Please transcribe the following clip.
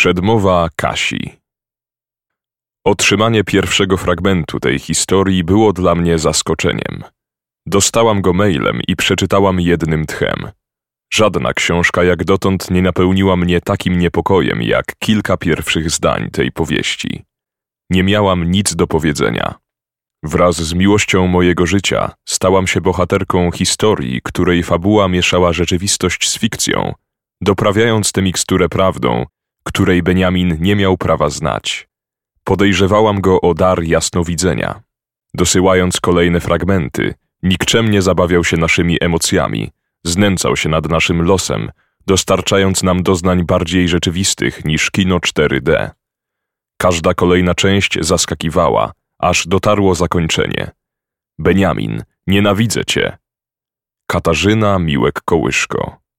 Przedmowa Kasi. Otrzymanie pierwszego fragmentu tej historii było dla mnie zaskoczeniem. Dostałam go mailem i przeczytałam jednym tchem. Żadna książka jak dotąd nie napełniła mnie takim niepokojem jak kilka pierwszych zdań tej powieści. Nie miałam nic do powiedzenia. Wraz z miłością mojego życia stałam się bohaterką historii, której fabuła mieszała rzeczywistość z fikcją, doprawiając tę miksturę prawdą, której Beniamin nie miał prawa znać. Podejrzewałam go o dar jasnowidzenia. Dosyłając kolejne fragmenty, nikczemnie zabawiał się naszymi emocjami, znęcał się nad naszym losem, dostarczając nam doznań bardziej rzeczywistych niż kino 4D. Każda kolejna część zaskakiwała, aż dotarło zakończenie. Beniamin, nienawidzę cię. Katarzyna Miłek-Kołyszko